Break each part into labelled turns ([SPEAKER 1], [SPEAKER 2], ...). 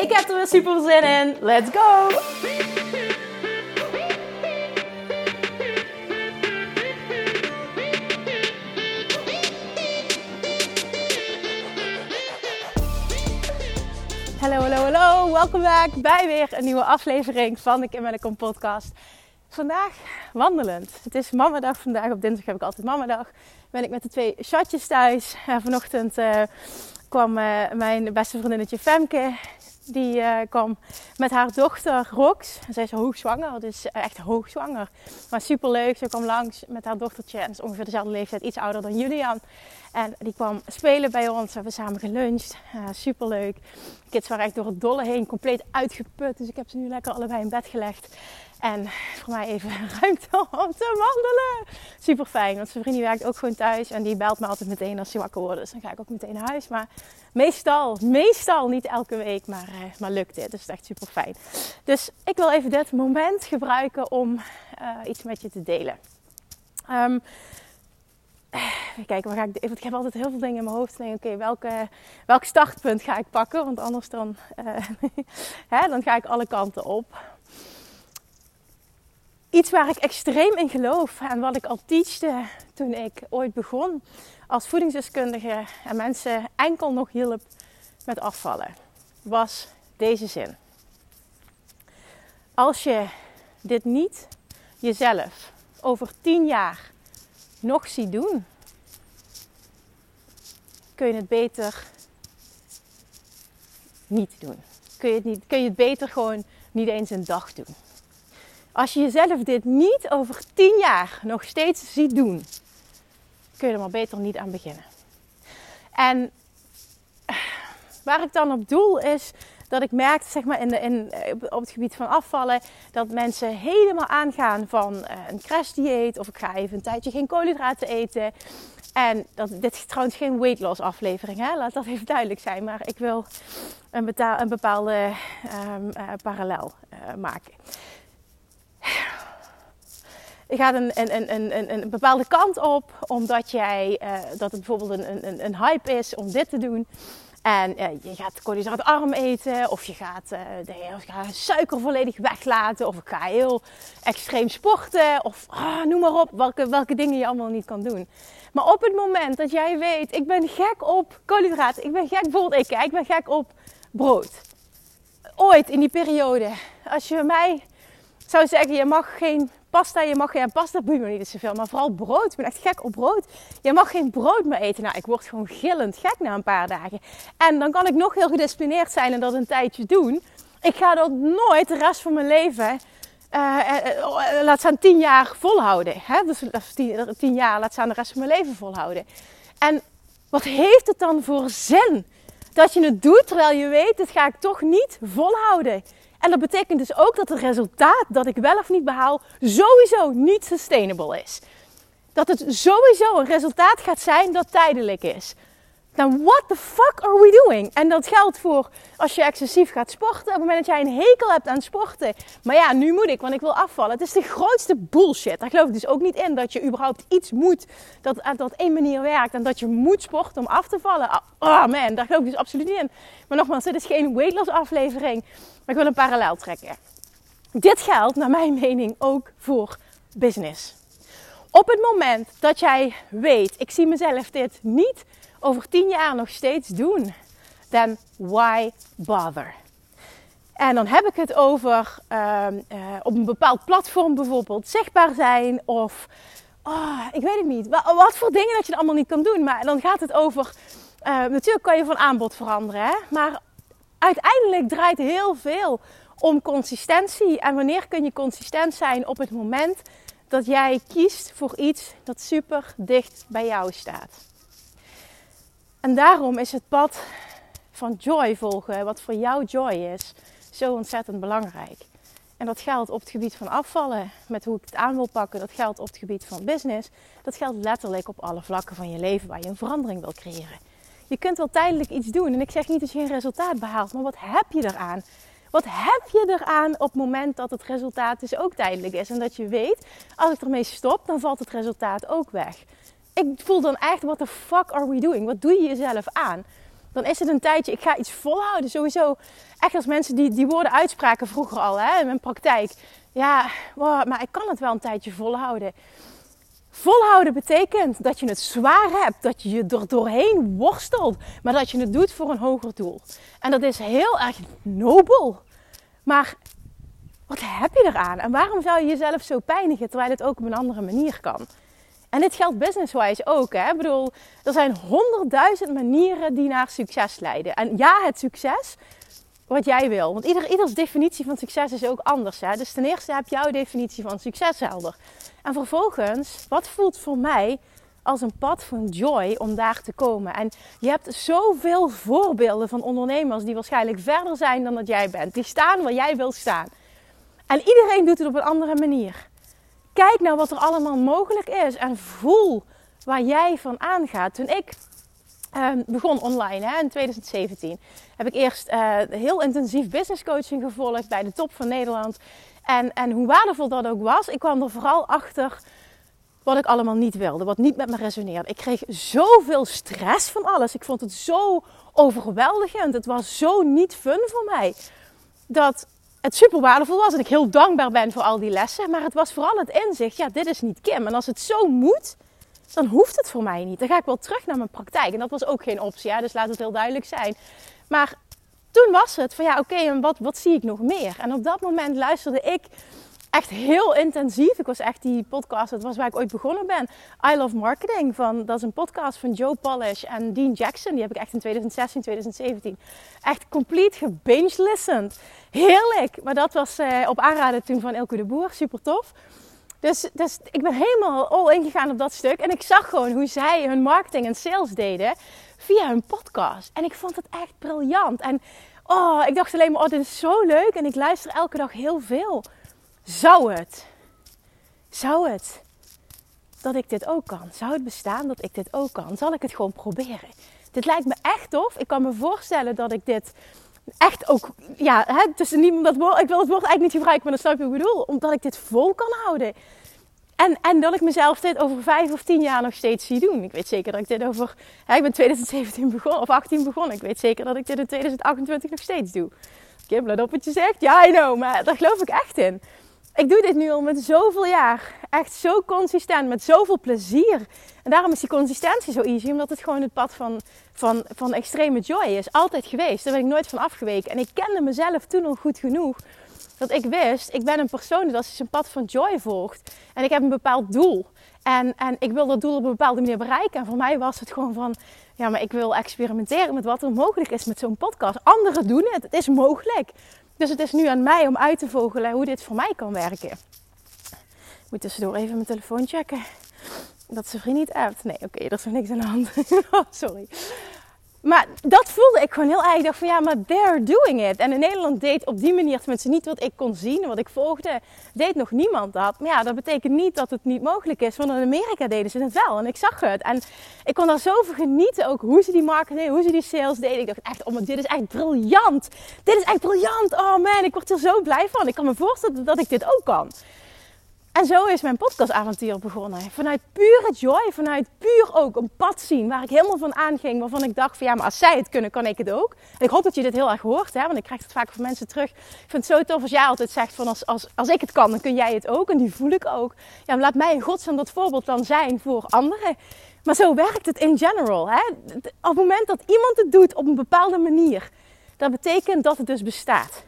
[SPEAKER 1] Ik heb er weer super zin in. Let's go! Hallo, hallo, hallo. Welkom bij weer een nieuwe aflevering van de Kim en de podcast. Vandaag wandelend. Het is mamadag vandaag. Op dinsdag heb ik altijd mamadag. Ben ik met de twee chatjes thuis. En vanochtend uh, kwam uh, mijn beste vriendinnetje Femke die uh, kwam met haar dochter Rox. Zij is hoogzwanger, dus echt hoogzwanger. Maar super leuk. Ze kwam langs met haar dochtertje. En is ongeveer dezelfde leeftijd, iets ouder dan Julian. En die kwam spelen bij ons. We hebben samen geluncht. Uh, super leuk. De kids waren echt door het dolle heen compleet uitgeput. Dus ik heb ze nu lekker allebei in bed gelegd. En voor mij even ruimte om te wandelen. Super fijn, want zijn vriendin werkt ook gewoon thuis. En die belt me altijd meteen als ze wakker wordt. Dus dan ga ik ook meteen naar huis. Maar meestal, meestal niet elke week, maar, uh, maar lukt dit. Dus het is echt super fijn. Dus ik wil even dit moment gebruiken om uh, iets met je te delen. Um, even kijken, waar ga ik, ik heb altijd heel veel dingen in mijn hoofd. Denk, oké, welke, welk startpunt ga ik pakken? Want anders dan, uh, hè, dan ga ik alle kanten op iets waar ik extreem in geloof en wat ik al teachte toen ik ooit begon als voedingsdeskundige en mensen enkel nog hielp met afvallen, was deze zin. Als je dit niet jezelf over tien jaar nog ziet doen, kun je het beter niet doen. Kun je het, niet, kun je het beter gewoon niet eens een dag doen. Als je jezelf dit niet over tien jaar nog steeds ziet doen, kun je er maar beter niet aan beginnen. En waar ik dan op doel is dat ik merkte zeg maar in de, in, op het gebied van afvallen dat mensen helemaal aangaan van eh, een crashdieet of ik ga even een tijdje geen koolhydraten eten. En dat, dit is trouwens geen weight loss aflevering, hè? laat dat even duidelijk zijn. Maar ik wil een, een bepaalde um, uh, parallel uh, maken je gaat een, een, een, een, bepaalde kant op, omdat jij, uh, dat het bijvoorbeeld een, hype is om dit te doen. En uh, je gaat koolhydraatarm eten, of je gaat uh, de suiker volledig weglaten, of ik ga heel extreem sporten, of ah, noem maar op welke, welke dingen je allemaal niet kan doen. Maar op het moment dat jij weet, ik ben gek op koolhydraten, ik ben gek, bijvoorbeeld ik, ik ben gek op brood. Ooit in die periode, als je mij zou zeggen, je mag geen pasta, je mag geen pasta boeit me niet zoveel, maar vooral brood. Ik ben echt gek op brood. Je mag geen brood meer eten. Nou, ik word gewoon gillend gek na een paar dagen. En dan kan ik nog heel gedisciplineerd zijn en dat een tijdje doen. Ik ga dat nooit de rest van mijn leven, uh, uh, laat staan tien jaar volhouden. Hè? Dus tien, jaar, laat staan de rest van mijn leven volhouden. En wat heeft het dan voor zin dat je het doet terwijl je weet, dit ga ik toch niet volhouden? En dat betekent dus ook dat het resultaat dat ik wel of niet behaal sowieso niet sustainable is. Dat het sowieso een resultaat gaat zijn dat tijdelijk is. Dan what the fuck are we doing? En dat geldt voor als je excessief gaat sporten. Op het moment dat jij een hekel hebt aan sporten. Maar ja, nu moet ik, want ik wil afvallen. Het is de grootste bullshit. Daar geloof ik dus ook niet in dat je überhaupt iets moet dat dat één manier werkt. En dat je moet sporten om af te vallen. Oh man, daar geloof ik dus absoluut niet in. Maar nogmaals, dit is geen weight loss aflevering. Maar ik wil een parallel trekken. Dit geldt naar mijn mening ook voor business. Op het moment dat jij weet, ik zie mezelf dit niet over tien jaar nog steeds doen, then why bother? En dan heb ik het over uh, uh, op een bepaald platform bijvoorbeeld zichtbaar zijn of oh, ik weet het niet. Wat voor dingen dat je allemaal niet kan doen. Maar dan gaat het over, uh, natuurlijk kan je van aanbod veranderen, hè? maar uiteindelijk draait heel veel om consistentie. En wanneer kun je consistent zijn op het moment dat jij kiest voor iets dat super dicht bij jou staat. En daarom is het pad van joy volgen, wat voor jou joy is, zo ontzettend belangrijk. En dat geldt op het gebied van afvallen, met hoe ik het aan wil pakken. Dat geldt op het gebied van business. Dat geldt letterlijk op alle vlakken van je leven waar je een verandering wil creëren. Je kunt wel tijdelijk iets doen. En ik zeg niet dat je geen resultaat behaalt, maar wat heb je eraan? Wat heb je eraan op het moment dat het resultaat dus ook tijdelijk is? En dat je weet, als ik ermee stop, dan valt het resultaat ook weg. Ik voel dan echt, what the fuck are we doing? Wat doe je jezelf aan? Dan is het een tijdje, ik ga iets volhouden. Sowieso, echt als mensen die, die woorden uitspraken vroeger al hè, in mijn praktijk. Ja, maar ik kan het wel een tijdje volhouden. Volhouden betekent dat je het zwaar hebt, dat je je er doorheen worstelt, maar dat je het doet voor een hoger doel. En dat is heel erg nobel. Maar wat heb je eraan? En waarom zou je jezelf zo pijnigen terwijl het ook op een andere manier kan? En dit geldt business-wise ook. Hè? Ik bedoel, er zijn honderdduizend manieren die naar succes leiden. En ja, het succes wat jij wil. Want ieder, ieders definitie van succes is ook anders. Hè? Dus ten eerste heb jouw definitie van succes helder. En vervolgens, wat voelt voor mij als een pad van joy om daar te komen? En je hebt zoveel voorbeelden van ondernemers die waarschijnlijk verder zijn dan dat jij bent. Die staan waar jij wil staan. En iedereen doet het op een andere manier. Kijk nou wat er allemaal mogelijk is en voel waar jij van aangaat. Toen ik uh, begon online hè, in 2017, heb ik eerst uh, heel intensief business coaching gevolgd bij de top van Nederland. En, en hoe waardevol dat ook was, ik kwam er vooral achter wat ik allemaal niet wilde, wat niet met me resoneerde. Ik kreeg zoveel stress van alles. Ik vond het zo overweldigend. Het was zo niet fun voor mij. Dat het super waardevol was en ik heel dankbaar ben voor al die lessen. Maar het was vooral het inzicht, ja, dit is niet Kim. En als het zo moet, dan hoeft het voor mij niet. Dan ga ik wel terug naar mijn praktijk. En dat was ook geen optie, hè? dus laat het heel duidelijk zijn. Maar toen was het van ja, oké, en wat, wat zie ik nog meer? En op dat moment luisterde ik echt heel intensief. Ik was echt die podcast, dat was waar ik ooit begonnen ben. I Love Marketing. Van, dat is een podcast van Joe Polish en Dean Jackson. Die heb ik echt in 2016, 2017 echt complete gebinge listened. Heerlijk. Maar dat was eh, op aanraden toen van Elke de Boer. Super tof. Dus, dus ik ben helemaal all ingegaan op dat stuk. En ik zag gewoon hoe zij hun marketing en sales deden via hun podcast. En ik vond het echt briljant. En oh, ik dacht alleen maar, oh, dit is zo leuk. En ik luister elke dag heel veel. Zou het? Zou het? Dat ik dit ook kan? Zou het bestaan dat ik dit ook kan? Zal ik het gewoon proberen? Dit lijkt me echt tof. Ik kan me voorstellen dat ik dit echt ook, ja, hè, tussen niemand dat woord, ik wil het woord eigenlijk niet gebruiken, maar dat snap je ik bedoel. Omdat ik dit vol kan houden. En, en dat ik mezelf dit over vijf of tien jaar nog steeds zie doen. Ik weet zeker dat ik dit over, hè, ik ben 2017 begonnen, of 18 begonnen. Ik weet zeker dat ik dit in 2028 nog steeds doe. Kim, let wat je zegt. Ja, I know, maar daar geloof ik echt in ik doe dit nu al met zoveel jaar. Echt zo consistent, met zoveel plezier. En daarom is die consistentie zo easy, omdat het gewoon het pad van, van, van extreme joy is. Altijd geweest. Daar ben ik nooit van afgeweken. En ik kende mezelf toen al goed genoeg dat ik wist, ik ben een persoon die als een pad van joy volgt. En ik heb een bepaald doel. En, en ik wil dat doel op een bepaalde manier bereiken. En voor mij was het gewoon van, ja, maar ik wil experimenteren met wat er mogelijk is met zo'n podcast. Anderen doen het, het is mogelijk. Dus het is nu aan mij om uit te vogelen hoe dit voor mij kan werken. Ik moet tussendoor even mijn telefoon checken. Dat ze vriend niet appt. Nee, oké, er is er niks aan de hand. Oh, sorry. Maar dat voelde ik gewoon heel erg. Ik dacht van ja, maar they're doing it. En in Nederland deed op die manier, tenminste niet wat ik kon zien, wat ik volgde, deed nog niemand dat. Maar ja, dat betekent niet dat het niet mogelijk is. Want in Amerika deden ze het wel. En ik zag het. En ik kon daar zoveel genieten. Ook hoe ze die marketing, hoe ze die sales deden. Ik dacht echt, oh dit is echt briljant. Dit is echt briljant. Oh man, ik word er zo blij van. Ik kan me voorstellen dat ik dit ook kan. En zo is mijn podcastavontuur begonnen. Vanuit pure joy, vanuit puur ook een pad zien waar ik helemaal van aanging. Waarvan ik dacht van ja, maar als zij het kunnen, kan ik het ook. En ik hoop dat je dit heel erg hoort, hè, want ik krijg het vaak van mensen terug. Ik vind het zo tof als jij altijd zegt van als, als, als ik het kan, dan kun jij het ook. En die voel ik ook. Ja, laat mij in godsnaam dat voorbeeld dan zijn voor anderen. Maar zo werkt het in general. Hè? Op het moment dat iemand het doet op een bepaalde manier, dat betekent dat het dus bestaat.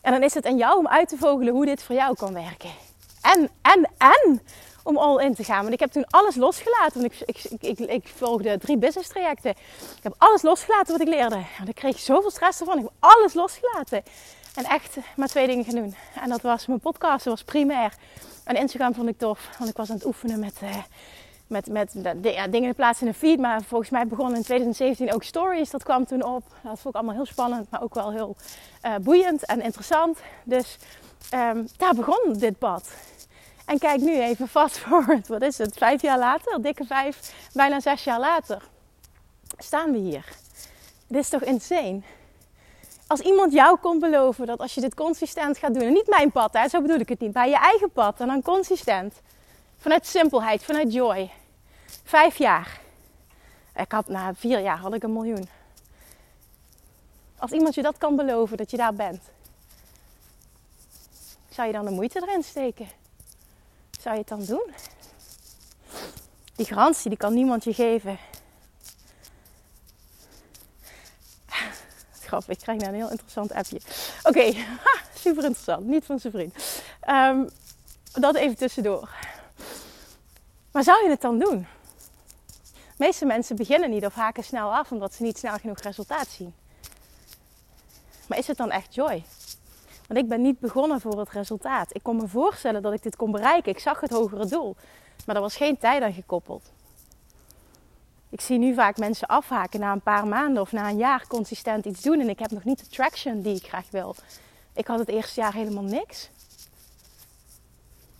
[SPEAKER 1] En dan is het aan jou om uit te vogelen hoe dit voor jou kan werken en, en, en om all in te gaan. Want ik heb toen alles losgelaten. Want ik, ik, ik, ik, volgde drie business trajecten. Ik heb alles losgelaten wat ik leerde. En ik kreeg zoveel stress ervan. Ik heb alles losgelaten. En echt maar twee dingen gaan doen. En dat was mijn podcast, dat was primair. En Instagram vond ik tof. Want ik was aan het oefenen met, uh, met, met ja, dingen plaatsen in de feed. Maar volgens mij begon in 2017 ook stories. Dat kwam toen op. Dat vond ik allemaal heel spannend, maar ook wel heel uh, boeiend en interessant. Dus um, daar begon dit pad. En kijk nu even fast forward. Wat is het? Vijf jaar later, dikke vijf, bijna zes jaar later, staan we hier. Dit is toch insane? Als iemand jou kon beloven dat als je dit consistent gaat doen, en niet mijn pad, hè, zo bedoel ik het niet, bij je eigen pad en dan consistent, vanuit simpelheid, vanuit joy, vijf jaar. Ik had na vier jaar had ik een miljoen. Als iemand je dat kan beloven, dat je daar bent, zou je dan de moeite erin steken? Zou je het dan doen? Die garantie die kan niemand je geven. Grappig, ik krijg nou een heel interessant appje. Oké, super interessant. Niet van zijn vriend. Um, dat even tussendoor. Maar zou je het dan doen? De meeste mensen beginnen niet of haken snel af omdat ze niet snel genoeg resultaat zien. Maar is het dan echt joy? Want ik ben niet begonnen voor het resultaat. Ik kon me voorstellen dat ik dit kon bereiken. Ik zag het hogere doel. Maar er was geen tijd aan gekoppeld. Ik zie nu vaak mensen afhaken na een paar maanden of na een jaar consistent iets doen. En ik heb nog niet de traction die ik graag wil. Ik had het eerste jaar helemaal niks.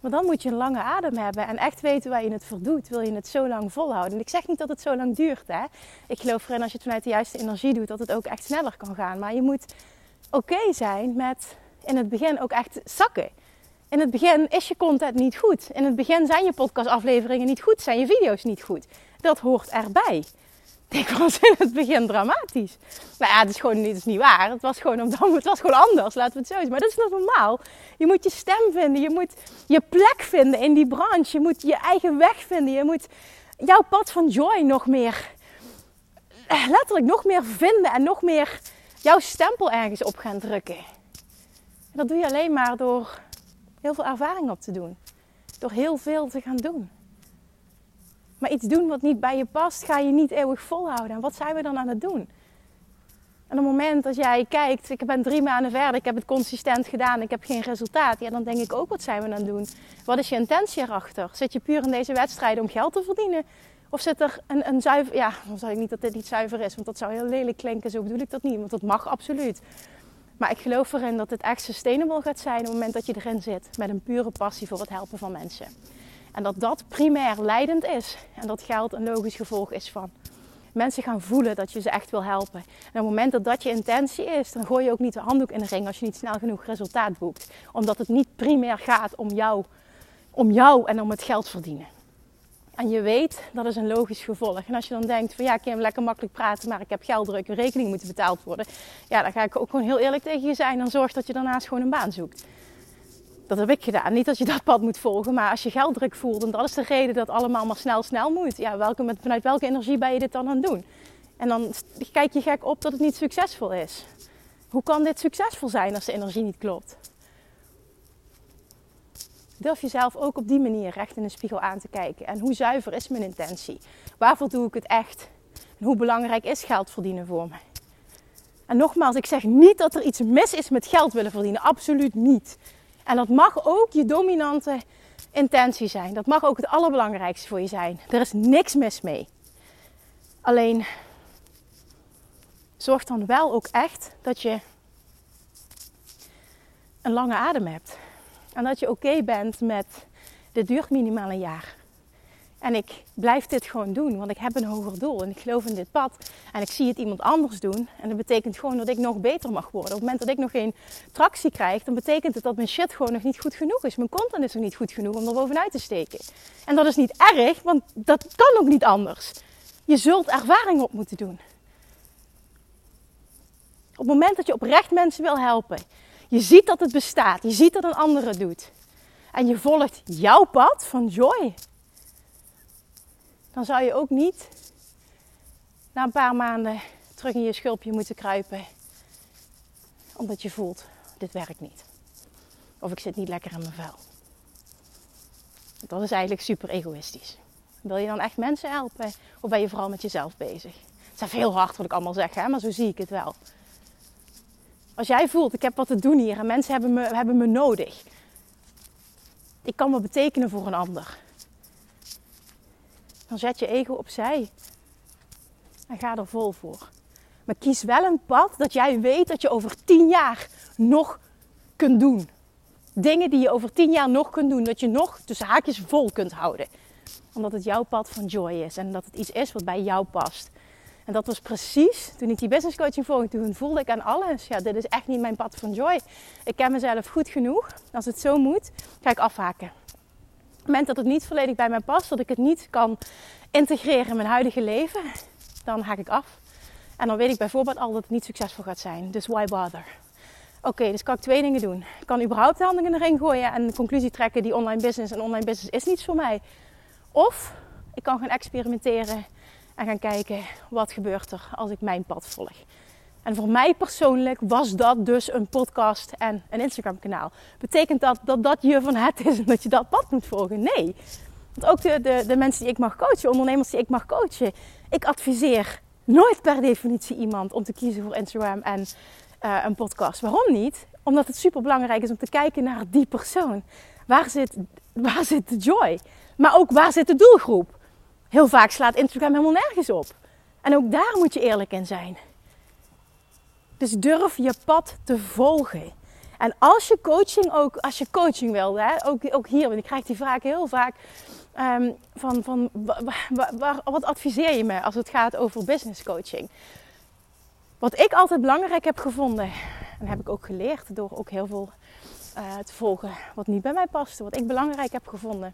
[SPEAKER 1] Maar dan moet je een lange adem hebben en echt weten waar je het voor doet. Wil je het zo lang volhouden? En ik zeg niet dat het zo lang duurt. Hè? Ik geloof erin als je het vanuit de juiste energie doet, dat het ook echt sneller kan gaan. Maar je moet oké zijn met in het begin ook echt zakken. In het begin is je content niet goed. In het begin zijn je podcastafleveringen niet goed, zijn je video's niet goed. Dat hoort erbij. Ik was in het begin dramatisch. Nou ja, het is gewoon niet, is niet waar. Het was gewoon, het was gewoon anders, laten we het zo zeggen. Maar dat is nog normaal. Je moet je stem vinden. Je moet je plek vinden in die branche. Je moet je eigen weg vinden. Je moet jouw pad van joy nog meer, eh, letterlijk nog meer vinden. En nog meer jouw stempel ergens op gaan drukken. En dat doe je alleen maar door heel veel ervaring op te doen. Door heel veel te gaan doen. Maar iets doen wat niet bij je past, ga je niet eeuwig volhouden. En wat zijn we dan aan het doen? En op het moment dat jij kijkt, ik ben drie maanden verder, ik heb het consistent gedaan, ik heb geen resultaat. Ja, dan denk ik ook, wat zijn we aan het doen? Wat is je intentie erachter? Zit je puur in deze wedstrijden om geld te verdienen? Of zit er een, een zuiver... Ja, dan zeg ik niet dat dit niet zuiver is, want dat zou heel lelijk klinken. Zo bedoel ik dat niet, want dat mag absoluut. Maar ik geloof erin dat het echt sustainable gaat zijn op het moment dat je erin zit. Met een pure passie voor het helpen van mensen. En dat dat primair leidend is. En dat geld een logisch gevolg is van. Mensen gaan voelen dat je ze echt wil helpen. En op het moment dat dat je intentie is, dan gooi je ook niet de handdoek in de ring als je niet snel genoeg resultaat boekt. Omdat het niet primair gaat om jou, om jou en om het geld verdienen. En je weet, dat is een logisch gevolg. En als je dan denkt van ja, ik kan lekker makkelijk praten, maar ik heb gelddruk, een rekening moet betaald worden. Ja, dan ga ik ook gewoon heel eerlijk tegen je zijn. Dan zorg dat je daarnaast gewoon een baan zoekt. Dat heb ik gedaan. Niet dat je dat pad moet volgen, maar als je gelddruk voelt, en dat is de reden dat allemaal maar snel, snel moet. Ja, welke, met, vanuit welke energie ben je dit dan aan het doen? En dan kijk je gek op dat het niet succesvol is. Hoe kan dit succesvol zijn als de energie niet klopt? Durf jezelf ook op die manier recht in de spiegel aan te kijken. En hoe zuiver is mijn intentie? Waarvoor doe ik het echt? En hoe belangrijk is geld verdienen voor me? En nogmaals, ik zeg niet dat er iets mis is met geld willen verdienen. Absoluut niet. En dat mag ook je dominante intentie zijn. Dat mag ook het allerbelangrijkste voor je zijn. Er is niks mis mee. Alleen zorg dan wel ook echt dat je een lange adem hebt. En dat je oké bent met dit duurt minimaal een jaar. En ik blijf dit gewoon doen, want ik heb een hoger doel en ik geloof in dit pad. En ik zie het iemand anders doen. En dat betekent gewoon dat ik nog beter mag worden. Op het moment dat ik nog geen tractie krijg, dan betekent het dat mijn shit gewoon nog niet goed genoeg is. Mijn content is nog niet goed genoeg om er bovenuit te steken. En dat is niet erg, want dat kan ook niet anders. Je zult ervaring op moeten doen. Op het moment dat je oprecht mensen wil helpen, je ziet dat het bestaat. Je ziet dat een andere het doet. En je volgt jouw pad van joy. Dan zou je ook niet na een paar maanden terug in je schulpje moeten kruipen. Omdat je voelt, dit werkt niet. Of ik zit niet lekker in mijn vel. Dat is eigenlijk super egoïstisch. Wil je dan echt mensen helpen? Of ben je vooral met jezelf bezig? Het is heel hard wat ik allemaal zeg, hè? maar zo zie ik het wel. Als jij voelt, ik heb wat te doen hier en mensen hebben me, hebben me nodig. Ik kan wat betekenen voor een ander. dan zet je ego opzij. En ga er vol voor. Maar kies wel een pad dat jij weet dat je over tien jaar nog kunt doen. Dingen die je over tien jaar nog kunt doen. Dat je nog tussen haakjes vol kunt houden. Omdat het jouw pad van joy is. En dat het iets is wat bij jou past. En dat was precies toen ik die business coaching volgde. Toen voelde ik aan alles. Ja, dit is echt niet mijn pad van joy. Ik ken mezelf goed genoeg. Als het zo moet, ga ik afhaken. Op het moment dat het niet volledig bij mij past. Dat ik het niet kan integreren in mijn huidige leven. Dan haak ik af. En dan weet ik bijvoorbeeld al dat het niet succesvol gaat zijn. Dus why bother? Oké, dus kan ik twee dingen doen. Ik kan überhaupt de handen erin gooien en de conclusie trekken: die online business en online business is niets voor mij. Of ik kan gaan experimenteren en gaan kijken wat gebeurt er als ik mijn pad volg. En voor mij persoonlijk was dat dus een podcast en een Instagram kanaal. Betekent dat dat dat je van het is en dat je dat pad moet volgen? Nee. Want ook de, de, de mensen die ik mag coachen, ondernemers die ik mag coachen, ik adviseer nooit per definitie iemand om te kiezen voor Instagram en uh, een podcast. Waarom niet? Omdat het super belangrijk is om te kijken naar die persoon. Waar zit, waar zit de joy? Maar ook waar zit de doelgroep? Heel vaak slaat Instagram helemaal nergens op. En ook daar moet je eerlijk in zijn. Dus durf je pad te volgen. En als je coaching ook, als je coaching wil, hè, ook, ook hier, want ik krijg die vraag heel vaak. Um, van, van wat adviseer je me als het gaat over business coaching? Wat ik altijd belangrijk heb gevonden, en heb ik ook geleerd door ook heel veel uh, te volgen wat niet bij mij paste. Wat ik belangrijk heb gevonden,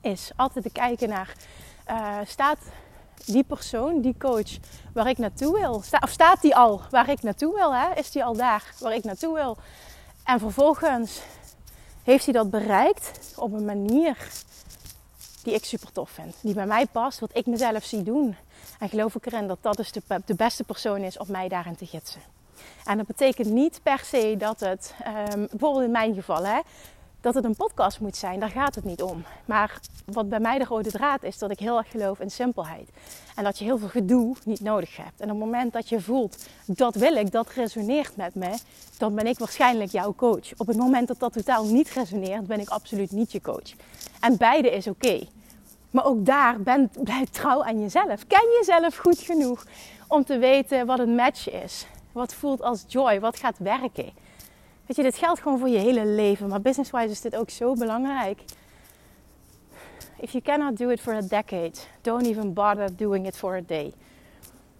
[SPEAKER 1] is altijd te kijken naar, uh, staat die persoon, die coach, waar ik naartoe wil? Of staat die al waar ik naartoe wil? Hè? Is die al daar waar ik naartoe wil? En vervolgens heeft hij dat bereikt op een manier die ik super tof vind. Die bij mij past, wat ik mezelf zie doen. En geloof ik erin dat dat dus de, de beste persoon is om mij daarin te gidsen. En dat betekent niet per se dat het, um, bijvoorbeeld in mijn geval, hè, dat het een podcast moet zijn. Daar gaat het niet om. Maar wat bij mij de rode draad is, dat ik heel erg geloof in simpelheid. En dat je heel veel gedoe niet nodig hebt. En op het moment dat je voelt, dat wil ik, dat resoneert met me, dan ben ik waarschijnlijk jouw coach. Op het moment dat dat totaal niet resoneert, ben ik absoluut niet je coach. En beide is oké. Maar ook daar blijf trouw aan jezelf. Ken jezelf goed genoeg om te weten wat een match is. Wat voelt als joy, wat gaat werken. Weet je, dit geldt gewoon voor je hele leven. Maar business-wise is dit ook zo belangrijk. If you cannot do it for a decade, don't even bother doing it for a day.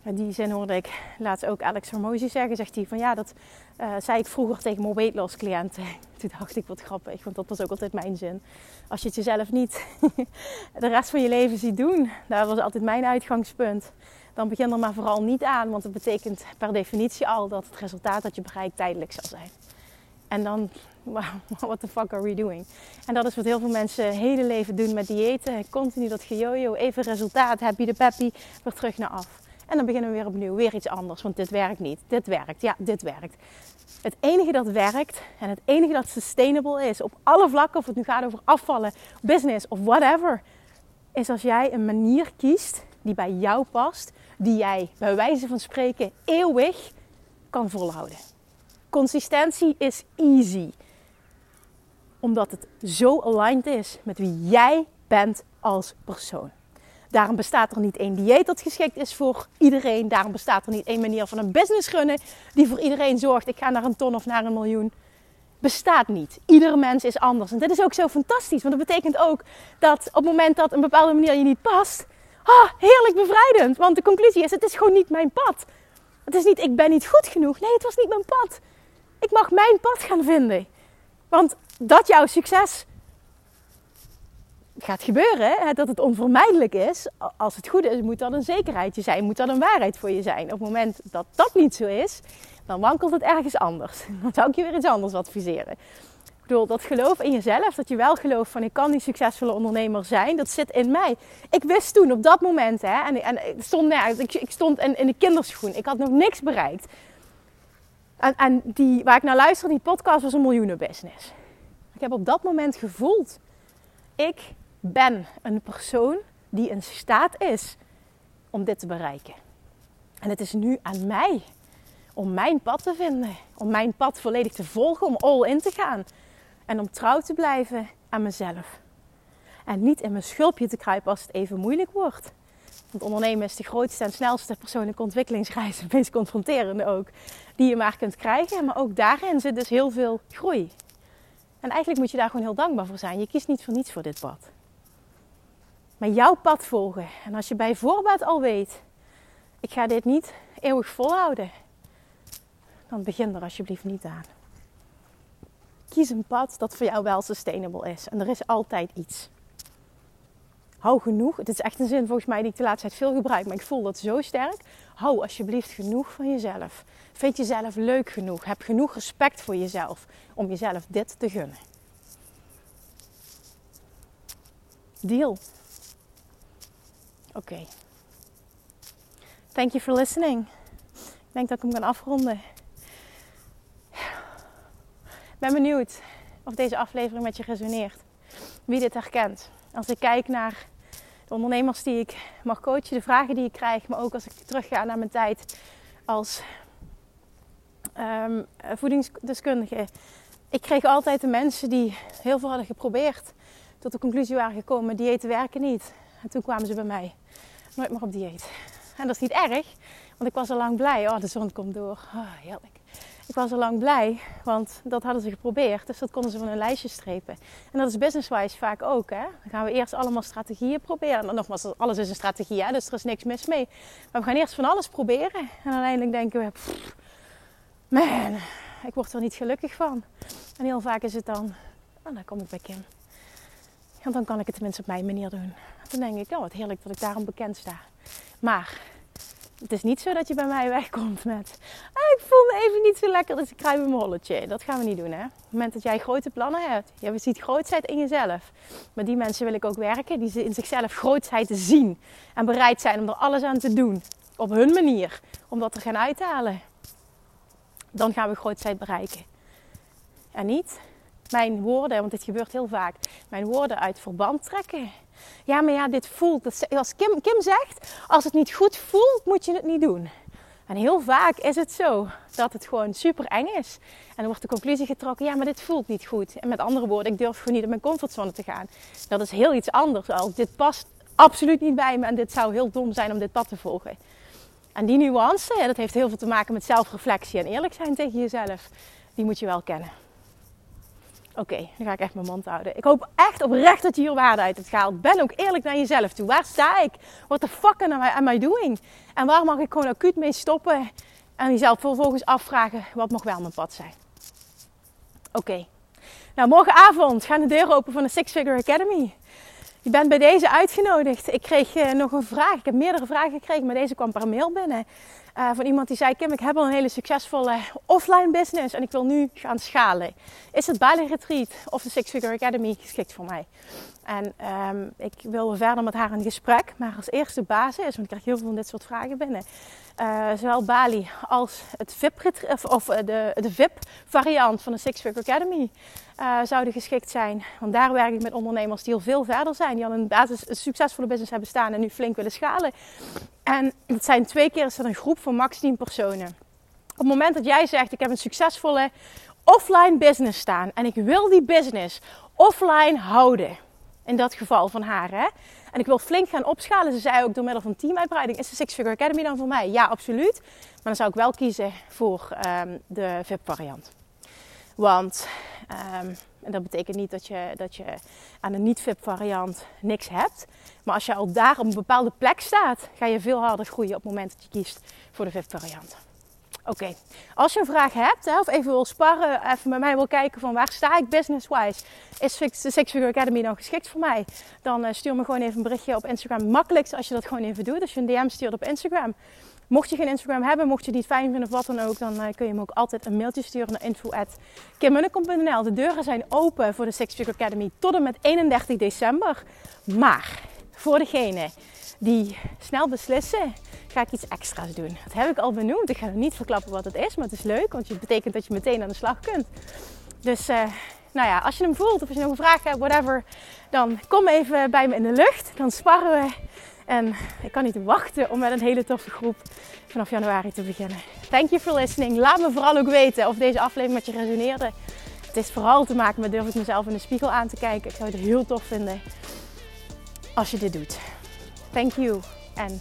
[SPEAKER 1] En die zin hoorde ik laatst ook Alex Hormozy zeggen. Zegt hij van ja, dat uh, zei ik vroeger tegen mijn weight loss cliënten. Toen dacht ik wat grappig, want dat was ook altijd mijn zin. Als je het jezelf niet de rest van je leven ziet doen, dat was altijd mijn uitgangspunt. Dan begin er maar vooral niet aan, want dat betekent per definitie al dat het resultaat dat je bereikt tijdelijk zal zijn. En dan, what the fuck are we doing? En dat is wat heel veel mensen hele leven doen met diëten. Continu dat gejojo, even resultaat, happy de peppy, weer terug naar af. En dan beginnen we weer opnieuw, weer iets anders, want dit werkt niet. Dit werkt, ja, dit werkt. Het enige dat werkt en het enige dat sustainable is op alle vlakken, of het nu gaat over afvallen, business of whatever, is als jij een manier kiest die bij jou past, die jij bij wijze van spreken eeuwig kan volhouden. Consistentie is easy, omdat het zo aligned is met wie jij bent als persoon. Daarom bestaat er niet één dieet dat geschikt is voor iedereen. Daarom bestaat er niet één manier van een business runnen die voor iedereen zorgt. Ik ga naar een ton of naar een miljoen. Bestaat niet. Iedere mens is anders. En dit is ook zo fantastisch. Want dat betekent ook dat op het moment dat een bepaalde manier je niet past. Ah, heerlijk bevrijdend. Want de conclusie is: het is gewoon niet mijn pad. Het is niet, ik ben niet goed genoeg. Nee, het was niet mijn pad. Ik mag mijn pad gaan vinden. Want dat jouw succes gaat gebeuren, hè, dat het onvermijdelijk is. Als het goed is, moet dat een zekerheidje zijn, moet dat een waarheid voor je zijn. Op het moment dat dat niet zo is, dan wankelt het ergens anders. Dan zou ik je weer iets anders adviseren. Ik bedoel, dat geloof in jezelf, dat je wel gelooft van ik kan die succesvolle ondernemer zijn, dat zit in mij. Ik wist toen op dat moment, hè, en, en stond nergens, ik, ik stond in, in de kinderschoen, ik had nog niks bereikt. En, die, waar ik naar luisterde, die podcast was een miljoenenbusiness. Ik heb op dat moment gevoeld, ik ben een persoon die in staat is om dit te bereiken. En het is nu aan mij om mijn pad te vinden, om mijn pad volledig te volgen, om all in te gaan en om trouw te blijven aan mezelf. En niet in mijn schulpje te kruipen als het even moeilijk wordt. Want ondernemen is de grootste en snelste persoonlijke ontwikkelingsreis, het meest confronterende ook, die je maar kunt krijgen. Maar ook daarin zit dus heel veel groei. En eigenlijk moet je daar gewoon heel dankbaar voor zijn. Je kiest niet voor niets voor dit pad. Maar jouw pad volgen. En als je bij voorbaat al weet, ik ga dit niet eeuwig volhouden, dan begin er alsjeblieft niet aan. Kies een pad dat voor jou wel sustainable is. En er is altijd iets. Hou genoeg. Het is echt een zin volgens mij die ik de laatste tijd veel gebruik. Maar ik voel dat zo sterk. Hou alsjeblieft genoeg van jezelf. Vind jezelf leuk genoeg. Heb genoeg respect voor jezelf om jezelf dit te gunnen. Deal. Oké. Thank you for listening. Ik denk dat ik hem kan afronden. Ik ben benieuwd of deze aflevering met je resoneert. Wie dit herkent. Als ik kijk naar de ondernemers die ik mag coachen, de vragen die ik krijg, maar ook als ik terugga naar mijn tijd als um, voedingsdeskundige. Ik kreeg altijd de mensen die heel veel hadden geprobeerd, tot de conclusie waren gekomen: diëten werken niet. En toen kwamen ze bij mij. Nooit meer op dieet. En dat is niet erg, want ik was al lang blij. Oh, de zon komt door. Oh, heerlijk. Ik was al lang blij, want dat hadden ze geprobeerd. Dus dat konden ze van hun lijstje strepen. En dat is business-wise vaak ook. Hè? Dan gaan we eerst allemaal strategieën proberen. En nogmaals, alles is een strategie, hè? dus er is niks mis mee. Maar we gaan eerst van alles proberen. En uiteindelijk denken we, man, ik word er niet gelukkig van. En heel vaak is het dan, oh, dan kom ik bij Kim. Want dan kan ik het tenminste op mijn manier doen. Dan denk ik, oh wat heerlijk dat ik daarom bekend sta. Maar het is niet zo dat je bij mij wegkomt met... Ah, ik voel me even niet zo lekker, dus ik krijg mijn rolletje. Dat gaan we niet doen, hè. Op het moment dat jij grote plannen hebt. Je ziet grootheid in jezelf. Maar die mensen wil ik ook werken. Die in zichzelf grootheid zien. En bereid zijn om er alles aan te doen. Op hun manier. Om dat er gaan uithalen. Dan gaan we grootheid bereiken. En niet mijn woorden, want dit gebeurt heel vaak. Mijn woorden uit verband trekken ja, maar ja, dit voelt. Als Kim, Kim zegt, als het niet goed voelt, moet je het niet doen. En heel vaak is het zo dat het gewoon super eng is. En dan wordt de conclusie getrokken, ja, maar dit voelt niet goed. En met andere woorden, ik durf gewoon niet in mijn comfortzone te gaan. Dat is heel iets anders. Al, dit past absoluut niet bij me en dit zou heel dom zijn om dit pad te volgen. En die nuance, dat heeft heel veel te maken met zelfreflectie en eerlijk zijn tegen jezelf. Die moet je wel kennen. Oké, dan ga ik echt mijn mond houden. Ik hoop echt oprecht dat je hier waarde uit hebt gehaald. Ben ook eerlijk naar jezelf toe. Waar sta ik? What the fuck am I, doing? En waar mag ik gewoon acuut mee stoppen? En jezelf vervolgens afvragen, wat mag wel mijn pad zijn? Oké. Nou, morgenavond gaan de deuren open van de Six Figure Academy. Je bent bij deze uitgenodigd. Ik kreeg uh, nog een vraag. Ik heb meerdere vragen gekregen, maar deze kwam per mail binnen. Uh, van iemand die zei: Kim, ik heb al een hele succesvolle offline business en ik wil nu gaan schalen. Is het Bali Retreat of de Six Figure Academy geschikt voor mij? En um, ik wil verder met haar in gesprek. Maar als eerste basis, want ik krijg heel veel van dit soort vragen binnen. Uh, zowel Bali als het VIP, of eh, de, de VIP variant van de Six Figure Academy uh, zouden geschikt zijn. Want daar werk ik met ondernemers die al veel verder zijn. Die al een basis succesvolle business hebben staan en nu flink willen schalen. En het zijn twee keer is een groep van max 10 personen. Op het moment dat jij zegt, ik heb een succesvolle offline business staan en ik wil die business offline houden. In dat geval van haar. Hè? En ik wil flink gaan opschalen. Ze zei ook door middel van teamuitbreiding. Is de Six Figure Academy dan voor mij? Ja, absoluut. Maar dan zou ik wel kiezen voor um, de VIP variant. Want um, en dat betekent niet dat je, dat je aan een niet-VIP variant niks hebt. Maar als je al daar op een bepaalde plek staat, ga je veel harder groeien op het moment dat je kiest voor de VIP variant. Oké, als je een vraag hebt hè, of even wil sparren, even met mij wil kijken van waar sta ik business-wise, is de Six Figure Academy dan geschikt voor mij? Dan uh, stuur me gewoon even een berichtje op Instagram. Makkelijkst als je dat gewoon even doet, als je een DM stuurt op Instagram. Mocht je geen Instagram hebben, mocht je die fijn vinden of wat dan ook, dan uh, kun je me ook altijd een mailtje sturen naar info.kimmunnekom.nl. De deuren zijn open voor de Six Figure Academy tot en met 31 december. Maar voor degene die snel beslissen, ga ik iets extra's doen. Dat heb ik al benoemd. Ik ga niet verklappen wat het is, maar het is leuk, want het betekent dat je meteen aan de slag kunt. Dus uh, nou ja, als je hem voelt of als je nog een vraag hebt, whatever, dan kom even bij me in de lucht. Dan sparren we. En ik kan niet wachten om met een hele toffe groep vanaf januari te beginnen. Thank you for listening. Laat me vooral ook weten of deze aflevering met je resoneerde. Het is vooral te maken met durf ik mezelf in de spiegel aan te kijken. Ik zou het heel tof vinden als je dit doet. Thank you. En